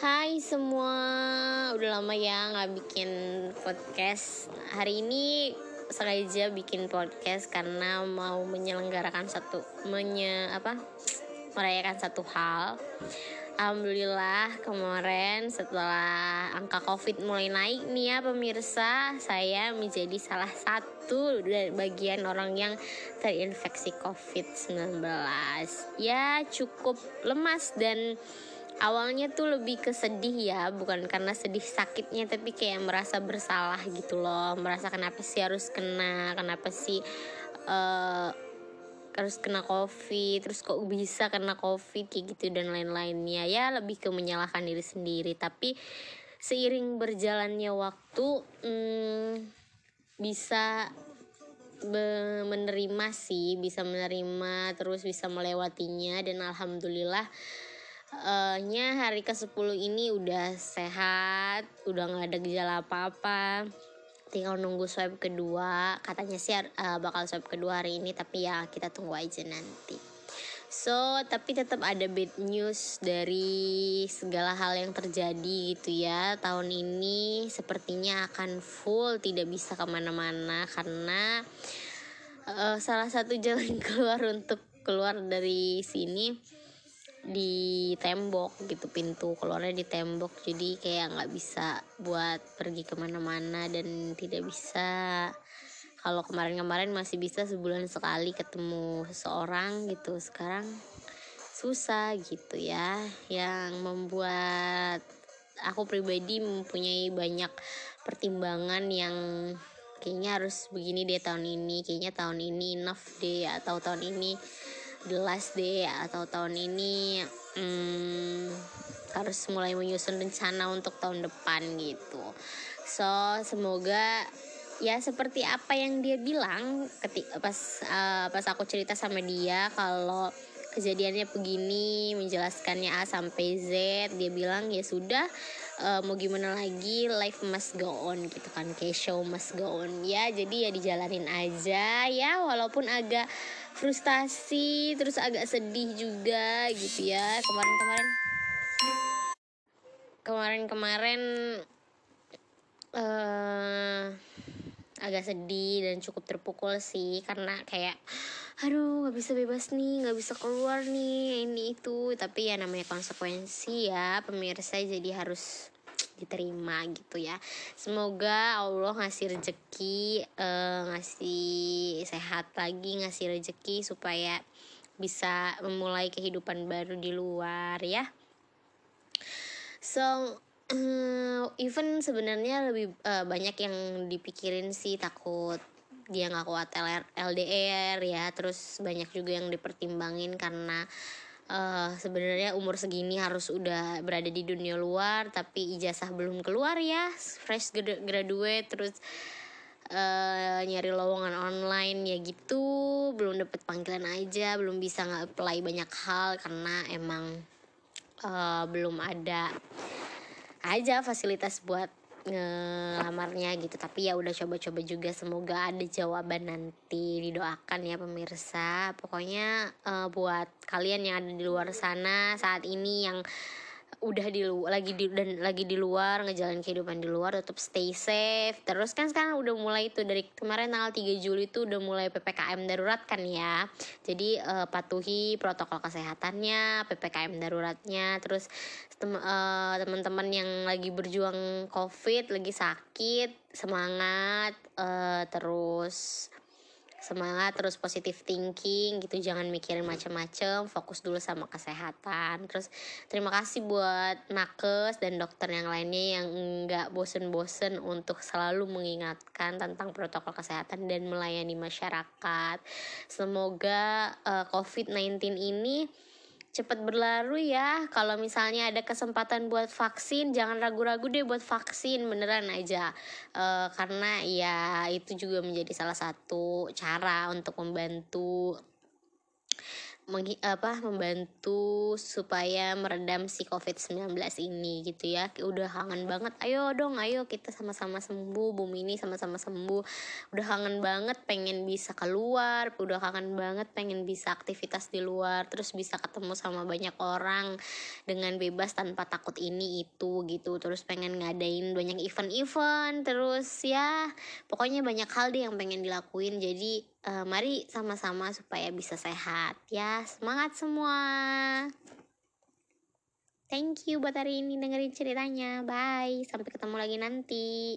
Hai semua, udah lama ya nggak bikin podcast. Hari ini sengaja bikin podcast karena mau menyelenggarakan satu menye apa merayakan satu hal. Alhamdulillah kemarin setelah angka covid mulai naik nih ya pemirsa Saya menjadi salah satu bagian orang yang terinfeksi covid-19 Ya cukup lemas dan awalnya tuh lebih kesedih ya bukan karena sedih sakitnya tapi kayak merasa bersalah gitu loh. Merasa kenapa sih harus kena kenapa sih uh, harus kena covid terus kok bisa kena covid kayak gitu dan lain-lainnya. Ya lebih ke menyalahkan diri sendiri. Tapi seiring berjalannya waktu hmm, bisa menerima sih bisa menerima terus bisa melewatinya. Dan alhamdulillah uh, nya hari ke 10 ini udah sehat udah nggak ada gejala apa-apa. Tinggal nunggu swab kedua. Katanya sih uh, bakal swab kedua hari ini tapi ya kita tunggu aja nanti. So tapi tetap ada bad news dari segala hal yang terjadi gitu ya. Tahun ini sepertinya akan full tidak bisa ke mana-mana karena uh, salah satu jalan keluar untuk keluar dari sini di tembok gitu pintu keluarnya di tembok. Jadi kayak nggak bisa buat pergi ke mana-mana dan tidak bisa. Kalau kemarin-kemarin masih bisa sebulan sekali ketemu seseorang gitu. Sekarang susah gitu ya. Yang membuat aku pribadi mempunyai banyak pertimbangan yang kayaknya harus begini deh tahun ini kayaknya tahun ini enough deh atau tahun ini the last day atau tahun ini hmm, harus mulai menyusun rencana untuk tahun depan gitu. So semoga ya seperti apa yang dia bilang ketika pas uh, pas aku cerita sama dia kalau kejadiannya begini menjelaskannya A sampai Z dia bilang ya sudah uh, mau gimana lagi? Life must go on gitu kan kayak show must go on. Ya jadi ya dijalanin aja ya walaupun agak frustasi terus agak sedih juga gitu ya. Kemarin-kemarin kemarin-kemarin uh, agak sedih dan cukup terpukul sih karena kayak aduh nggak bisa bebas nih nggak bisa keluar nih ini itu. Tapi ya namanya konsekuensi ya pemirsa jadi harus diterima gitu ya. Semoga Allah ngasih rezeki uh, ngasih sehat lagi ngasih rezeki supaya bisa memulai kehidupan baru di luar ya. So even sebenarnya lebih uh, banyak yang dipikirin sih takut dia nggak kuat LDR ya terus banyak juga yang dipertimbangin karena uh, sebenarnya umur segini harus udah berada di dunia luar tapi ijazah belum keluar ya fresh graduate terus uh, nyari lowongan online ya gitu. Belum dapet panggilan aja belum bisa nggak apply banyak hal karena emang uh, belum ada aja fasilitas buat ngelamarnya gitu. Tapi ya udah coba-coba juga. Semoga ada jawaban nanti didoakan ya pemirsa. Pokoknya uh, buat kalian yang ada di luar sana saat ini yang udah di lagi di dan lagi di luar ngejalan kehidupan di luar tetap stay safe. Terus kan sekarang udah mulai itu dari kemarin tanggal 3 Juli itu udah mulai PPKM darurat kan ya. Jadi uh, patuhi protokol kesehatannya PPKM daruratnya. Terus uh, teman-teman yang lagi berjuang COVID lagi sakit semangat uh, terus semangat terus positif thinking gitu. Jangan mikirin macam-macam fokus dulu sama kesehatan. Terus terima kasih buat nakes dan dokter yang lainnya yang nggak bosen-bosen untuk selalu mengingatkan tentang protokol kesehatan dan melayani masyarakat. Semoga uh, eh, COVID-19 ini cepat berlalu ya. Kalau misalnya ada kesempatan buat vaksin, jangan ragu-ragu deh buat vaksin beneran aja. Uh, karena ya itu juga menjadi salah satu cara untuk membantu apa membantu supaya meredam si COVID-19 ini gitu ya. Udah kangen banget. Ayo dong, ayo kita sama-sama sembuh. Bumi ini sama-sama sembuh. Udah kangen banget pengen bisa keluar, udah kangen banget pengen bisa aktivitas di luar, terus bisa ketemu sama banyak orang dengan bebas tanpa takut ini itu gitu. Terus pengen ngadain banyak event-event, terus ya pokoknya banyak hal deh yang pengen dilakuin. Jadi uh, mari sama-sama supaya bisa sehat ya. Semangat semua. Thank you buat hari ini dengerin ceritanya. Bye. Sampai ketemu lagi nanti